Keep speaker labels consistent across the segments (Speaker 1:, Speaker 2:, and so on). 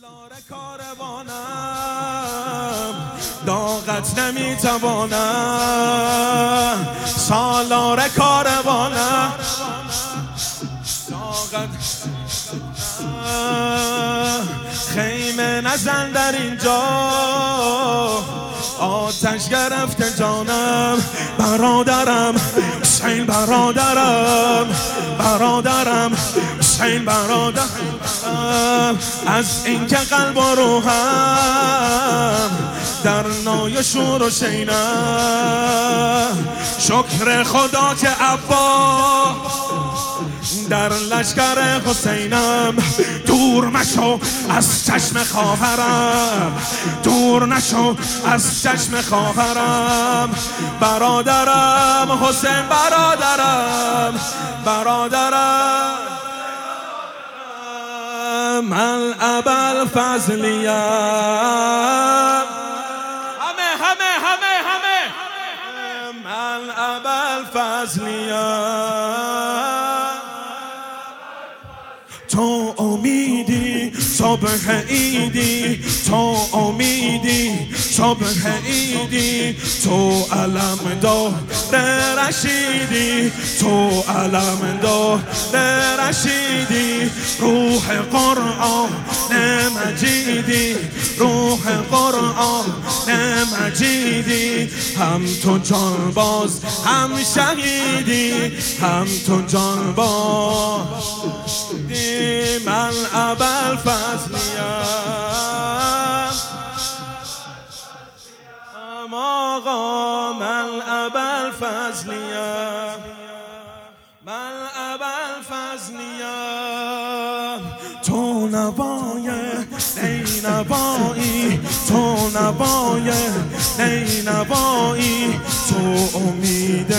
Speaker 1: سالار کاروانم. داغت نمی‌توانم. سالار کاروانم. داغت خیمه نزن در اینجا. آتش گرفته جانم. برادرم حسین برادرم. برادرم حسین برادرم. از اینکه قلب و روحم در نای شور و شینم شکر خدا که عبا در لشکر حسینم. دور نشو از چشم خواهرم. دور نشو از چشم خواهرم. برادرم حسین برادرم برادرم. من ابل فضلیم همه همه همه همه. من ابل فضلیم تو امیدی صبح ایدی تو امیدی صبح ایدی تو علم دار رشیدی. تو علم دار رشیدی. روح قرآن مجیدی روح قرآن مجیدی هم تو جان باز هم شهیدی. هم تو جان باز. من ابل فضلیم آقا من ابل فضلیم من ابل فضلیم تو نوای ای نوایی تو نوای ای نوایی تو امید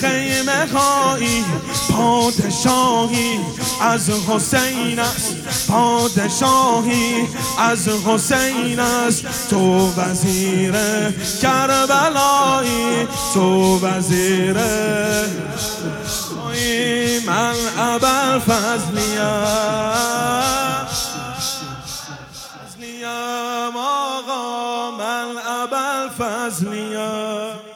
Speaker 1: خیمه هایی. پادشاهی از حسین است پادشاهی از حسین است. تو وزیر کربلایی تو وزیر. من ابل فضلیم الابا الفضلیا